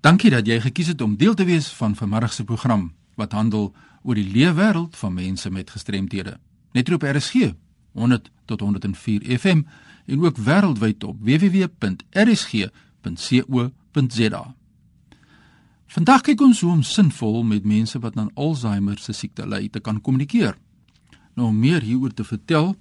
Dankie dat jy gekies het om deel te wees van vanmiddag se program wat handel oor die leefwêreld van mense met gestremthede. Net op RSG 100 tot 104 FM en ook wêreldwyd op www.rsg.co.za. Vandag kyk ons hoe om sinvol met mense wat aan Alzheimer se siekte ly te kan kommunikeer. Nou om meer hieroor te vertel,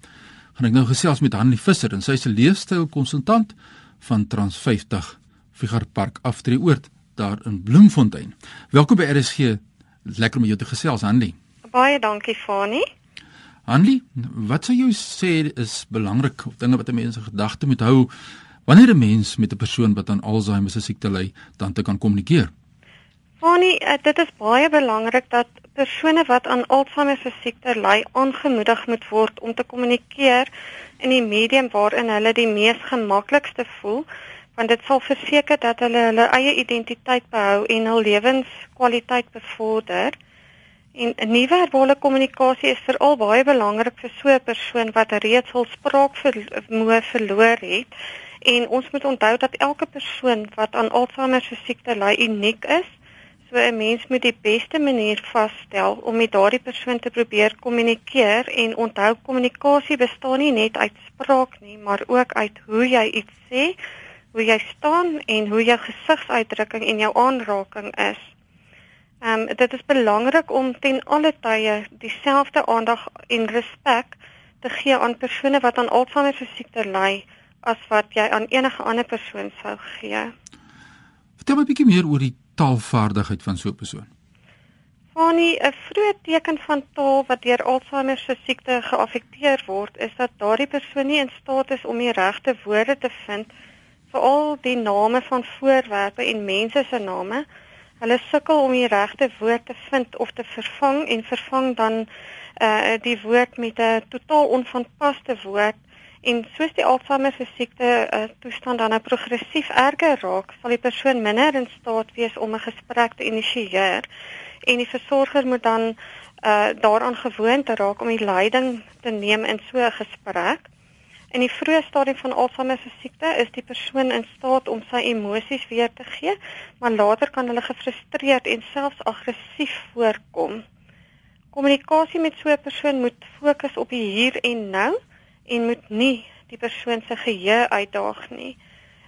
gaan ek nou gesels met Hanlie Visser en sy is 'n leefstylkonsultant van Trans50 Figar Park Aftreeoord daar in Bloemfontein. Welkom by RSG. Lekker om jou te gesels, Hanlie. Baie dankie, Fani. Hanlie, wat sou jy sê is belangrik of dinge wat 'n mens in gedagte moet hou wanneer 'n mens met 'n persoon wat aan Alzheimer se siekte ly, dan te kan kommunikeer? Fani, uh, dit is baie belangrik dat persone wat aan Alzheimer se siekte ly, aangemoedig moet word om te kommunikeer in die medium waarin hulle die mees gemaklikste voel, want dit sal verseker dat hulle hulle eie identiteit behou en hul lewenskwaliteit bevorder. En 'n nuwe verbale kommunikasie is veral baie belangrik vir so 'n persoon wat reeds hul spraakvermoë verloor het. En ons moet onthou dat elke persoon wat aan Alzheimer se siekte ly uniek is So 'n mens moet die beste manier vasstel om met daardie persoon te probeer kommunikeer en onthou kommunikasie bestaan nie net uit spraak nie, maar ook uit hoe jy iets sê, hoe jy staan en hoe jou gesigsuitdrukking en jou aanraking is. Ehm um, dit is belangrik om ten alle tye dieselfde aandag en respek te gee aan persone wat aan Alzheimer se siekte ly as wat jy aan enige ander persoon sou gee. Vertel my 'n bietjie meer oor die taalvaardigheid van so 'n persoon? Fanny, 'n vroeë teken van taal wat deur Alzheimer se siekte geaffekteer word, is dat daardie persoon nie in staat is om die regte woorde te vind vir al die name van voorwerpe en mense se name. Hulle sukkel om die regte woord te vind of te vervang en vervang dan uh die woord met 'n totaal onvanpaste woord En soos die Alzheimer se siekte uh, toestand dan progressief erger raak, sal die persoon minder in staat wees om 'n gesprek te initieer en die versorger moet dan uh, daaraan gewoon te raak om die leiding te neem in so 'n gesprek. In die vroeë stadium van Alzheimer se siekte is die persoon in staat om sy emosies weer te gee, maar later kan hulle gefrustreerd en selfs aggressief voorkom. Kommunikasie met so 'n persoon moet fokus op die hier en nou en moet nie die persoon se geheue uitdaag nie.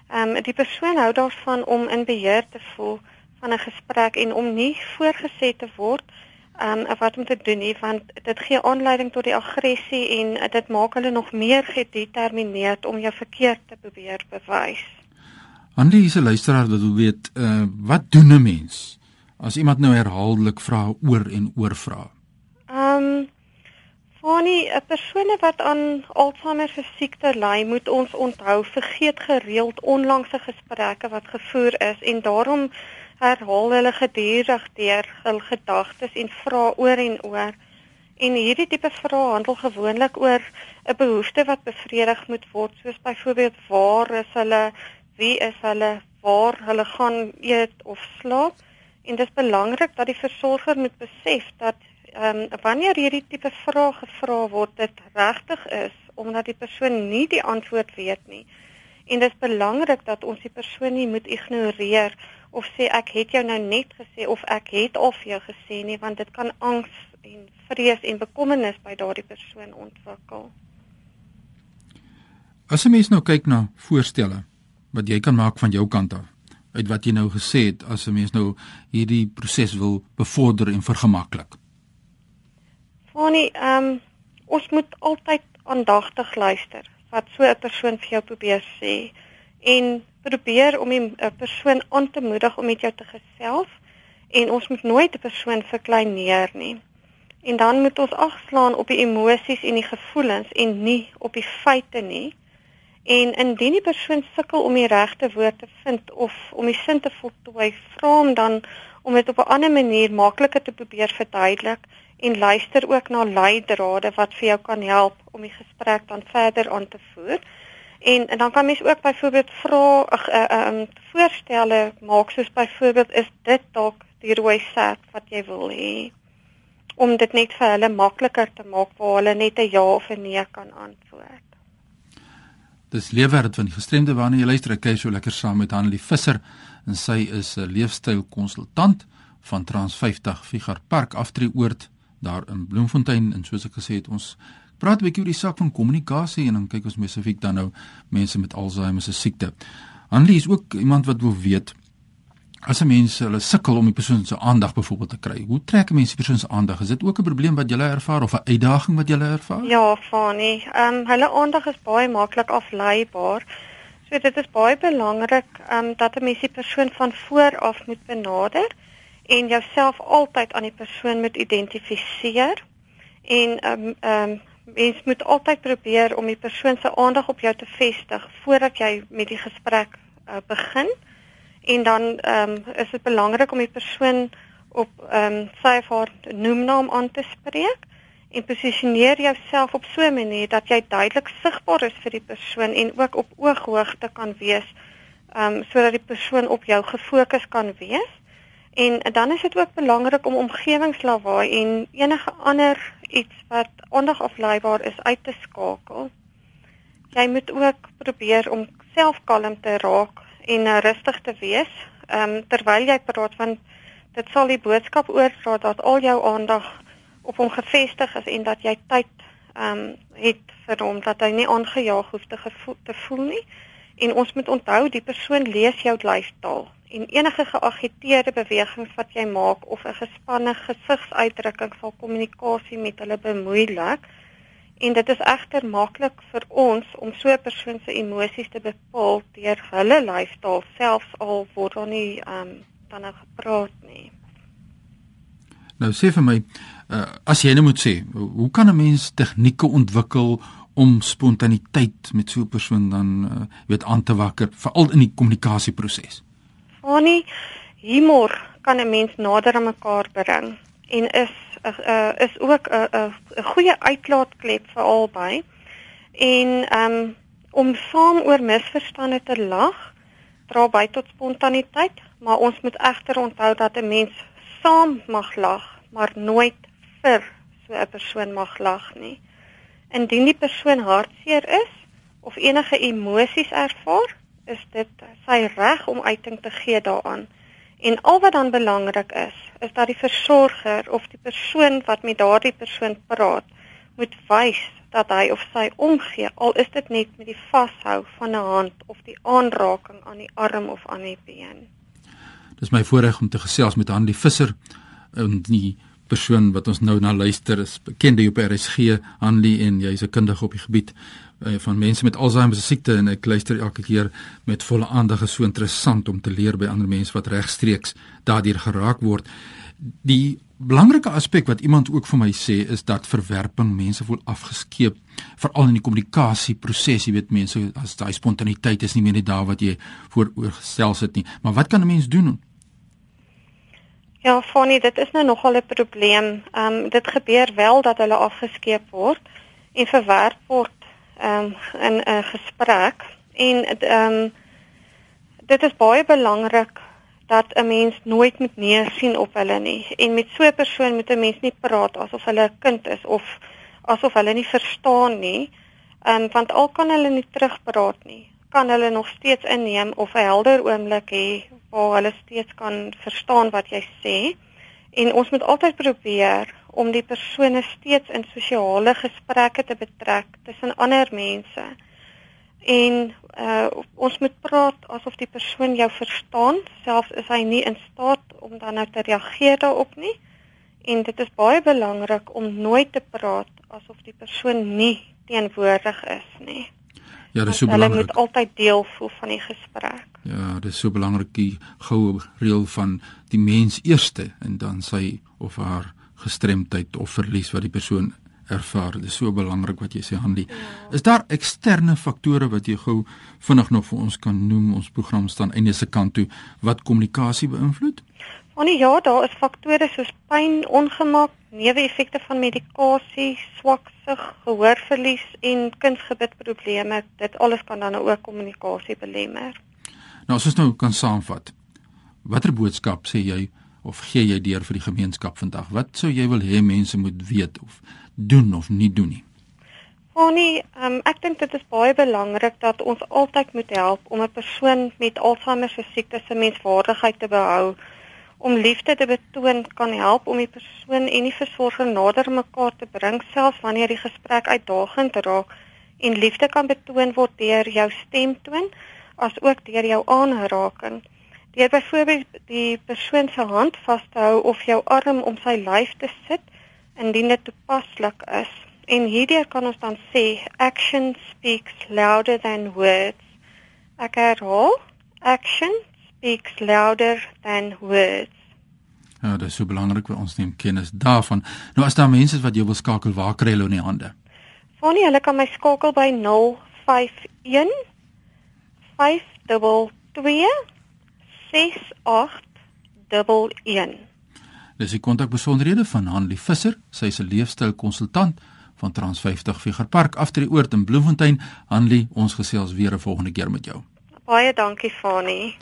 Ehm um, die persoon hou daarvan om in beheer te voel van 'n gesprek en om nie voorgeset te word ehm um, wat om te doen nie want dit gee aanleiding tot die aggressie en dit maak hulle nog meer gedetermineerd om jou verkeerd te probeer bewys. Andy is 'n luisteraar wat wil weet uh, wat doen 'n mens as iemand nou herhaaldelik vra oor en oor vra? Ehm um, Fani, 'n persoon wat aan Alzheimer se siekte ly, moet ons onthou vergeet gereeld onlangse gesprekke wat gevoer is en daarom herhaal hulle gedurig deur hul gedagtes en vra oor en oor. En hierdie tipe vrae handel gewoonlik oor 'n behoefte wat bevredig moet word, soos byvoorbeeld waar is hulle, wie is hulle, waar hulle gaan eet of slaap. En dit is belangrik dat die versorger moet besef dat ehm um, wanneer hierdie tipe vrae gevra word, dit regtig is omdat die persoon nie die antwoord weet nie. En dit is belangrik dat ons die persoon nie moet ignoreer of sê ek het jou nou net gesê of ek het al vir jou gesê nie, want dit kan angs en vrees en bekommernis by daardie persoon ontwikkel. As 'n mens nou kyk na voorstelle wat jy kan maak van jou kant af uit wat jy nou gesê het as 'n mens nou hierdie proses wil bevorder en vergemaklik. Fani, ehm um, ons moet altyd aandagtig luister wat so 'n persoon vir jou probeer sê en probeer om 'n persoon aan te moedig om met jou te gesels en ons moet nooit 'n persoon verkleineer nie. En dan moet ons agslaan op die emosies en die gevoelens en nie op die feite nie. En indien die persoon sukkel om die regte woord te vind of om die sin te voltooi, vra hom dan om dit op 'n ander manier makliker te probeer verduidelik en luister ook na leidrade wat vir jou kan help om die gesprek dan verder aan te voer. En, en dan kan mens ook byvoorbeeld vra ag uh, um voorstelle maak soos byvoorbeeld is dit dalk die rooi set wat jy wil hê? Om dit net vir hulle makliker te maak waar hulle net 'n ja of 'n nee kan antwoord. Dis leefwêreld van die gestremde waarna jy luister, ek kyk so lekker saam met Hanelie Visser en sy is 'n leefstylkonsultant van Trans50 Figar Park aftreeoord daar in Bloemfontein. En soos ek gesê het ons praat 'n bietjie oor die saak van kommunikasie en dan kyk ons spesifiek dan nou mense met Alzheimer se siekte. Anlie is ook iemand wat wil weet as 'n mens hulle sukkel om die persoon se aandag byvoorbeeld te kry. Hoe trek 'n mens die persoon se aandag? Is dit ook 'n probleem wat jy ervaar of 'n uitdaging wat jy ervaar? Ja, Fani. Ehm um, hulle aandag is baie maklik afleibaar. So dit is baie belangrik ehm um, dat 'n mens die persoon van voor af moet benader en jouself altyd aan die persoon moet identifiseer. En ehm um, ehm um, mens moet altyd probeer om die persoon se aandag op jou te vestig voordat jy met die gesprek uh, begin. En dan ehm um, is dit belangrik om die persoon op ehm um, sy of haar noemnaam aan te spreek en posisioneer jouself op so 'n manier dat jy duidelik sigbaar is vir die persoon en ook op ooghoogte kan wees ehm um, sodat die persoon op jou gefokus kan wees. En dan is dit ook belangrik om omgewingslawaai en enige ander iets wat aandagafleibaar is uit te skakel. Jy moet ook probeer om self kalm te raak en uh, rustig te wees. Ehm um, terwyl jy praat want dit sal die boodskap oordra dat al jou aandag op hom gefestig is en dat jy tyd ehm um, het vir hom dat hy nie aangejaag hoef te gevoel, te voel nie. En ons moet onthou die persoon lees jou lyfstaal en enige geagiteerde bewegings wat jy maak of 'n gespanne gesigsuitdrukking sal kommunikasie met hulle bemoeilik. En dit is egter maklik vir ons om so 'n persoon se emosies te bepaal deur hulle lyfstaal selfs al word daar nie ehm um, dan nou gepraat nie. Nou sê vir my, uh, as jy nou moet sê, hoe kan 'n mens tegnieke ontwikkel om spontaniteit met so 'n persoon dan uh, weet aan te wakker veral in die kommunikasieproses? Annie, humor kan 'n mens nader aan mekaar bring en is uh, is ook 'n uh, 'n uh, goeie uitlaatklep vir albei. En um om saam oor misverstande te lag dra by tot spontaniteit, maar ons moet egter onthou dat 'n mens saam mag lag, maar nooit vir so 'n persoon mag lag nie. Indien die persoon hartseer is of enige emosies ervaar, is dit sy reg om uiting te gee daaraan. En al wat dan belangrik is, is dat die versorger of die persoon wat met daardie persoon praat, moet wys dat hy of sy omgee, al is dit net met die vashou van 'n hand of die aanraking aan die arm of aan die been. Dis my voorreg om te gesels met Hanlie Visser en die persoon wat ons nou na luister is bekende op RSG Hanlie en jy's 'n kundige op die gebied uh, van mense met Alzheimer se siekte en ek luister elke keer met volle aandag is so interessant om te leer by ander mense wat regstreeks daardeur geraak word. Die belangrike aspek wat iemand ook vir my sê is dat verwerping mense voel afgeskeep veral in die kommunikasie proses, jy weet mense as daai spontaniteit is nie meer net daar wat jy vooroorgestel sit nie. Maar wat kan 'n mens doen? Ja, Fanny, dit is nou nogal 'n probleem. Ehm um, dit gebeur wel dat hulle afgeskeep word en verwerp word um, in 'n gesprek en ehm um, dit is baie belangrik dat 'n mens nooit moet neersien op hulle nie. En met so 'n persoon moet 'n mens nie praat asof hulle 'n kind is of asof hulle nie verstaan nie um, want al kan hulle nie terugpraat nie kan hulle nog steeds inneem of 'n helder oomblik hê waar hulle steeds kan verstaan wat jy sê. En ons moet altyd probeer om die persone steeds in sosiale gesprekke te betrek tussen ander mense. En uh ons moet praat asof die persoon jou verstaan, selfs is hy nie in staat om dan nou te reageer daarop nie. En dit is baie belangrik om nooit te praat asof die persoon nie teenwoordig is nie. Ja, dis so belangrik. Hulle moet altyd deel voel van die gesprek. Ja, dis so belangrik die goue reël van die mens eerste en dan sy of haar gestremdheid of verlies wat die persoon ervaar. Dit is so belangrik wat jy sê Hanlie. Ja. Is daar eksterne faktore wat jy gou vinnig nog vir ons kan noem? Ons program staan einde se kant toe wat kommunikasie beïnvloed? Annie, ja, daar is faktore soos pyn, ongemak, neeweffekte van medikasie, swaksig, gehoorverlies en kunsgebitprobleme. Dit alles kan dan ook kommunikasie belemmer. Nou as ons nou kan saamvat. Watter boodskap sê jy of gee jy deur vir die gemeenskap vandag? Wat sou jy wil hê mense moet weet of doen of nie doen nie? Fanie, um, ek dink dit is baie belangrik dat ons altyd moet help om 'n persoon met Alzheimer se siekte se menswaardigheid te behou. Om liefde te betoon kan help om die persoon en die versorger nader mekaar te bring selfs wanneer die gesprek uitdagend raak en liefde kan betoon word deur jou stemtoon as ook deur jou aanraking. Deur byvoorbeeld die persoon se hand vas te hou of jou arm om sy lyf te sit indien dit toepaslik is. En hierdeur kan ons dan sê action speaks louder than words. Ek herhaal, action speaks louder than words. Ja, dit is so belangrik vir ons neem kennis daarvan. Nou as daar mense is wat jy wil skakel, waar kry hulle in die hande? Fanie, hulle kan my skakel by 051 522 6811. Dis die kontakbesonderhede van Hanlie Visser, sy is 'n leefstylkonsultant van Trans 50 Figer Park after die oord in Bloemfontein. Hanlie, ons gesels weer 'n volgende keer met jou. Baie dankie, Fani.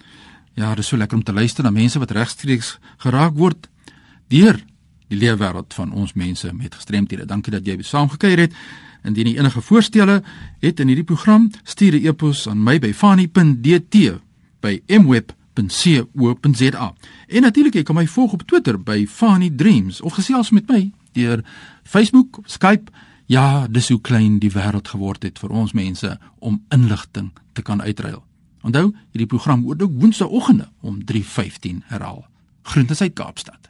Ja, dit is so lekker om te luister na mense wat regstreeks geraak word deur die leefwêreld van ons mense met gestremthede. Dankie dat jy saamgekyer het. Indien jy enige voorstelle het in hierdie program, stuur 'n e-pos aan my by fani.dt by mweb fani.co.za. En natuurlik jy kan my volg op Twitter by Fani Dreams of gesels met my deur Facebook, Skype. Ja, dis hoe klein die wêreld geword het vir ons mense om inligting te kan uitruil. Onthou, hierdie program word ook woensdaeoggende om 3:15 herhaal. Groete uit Kaapstad.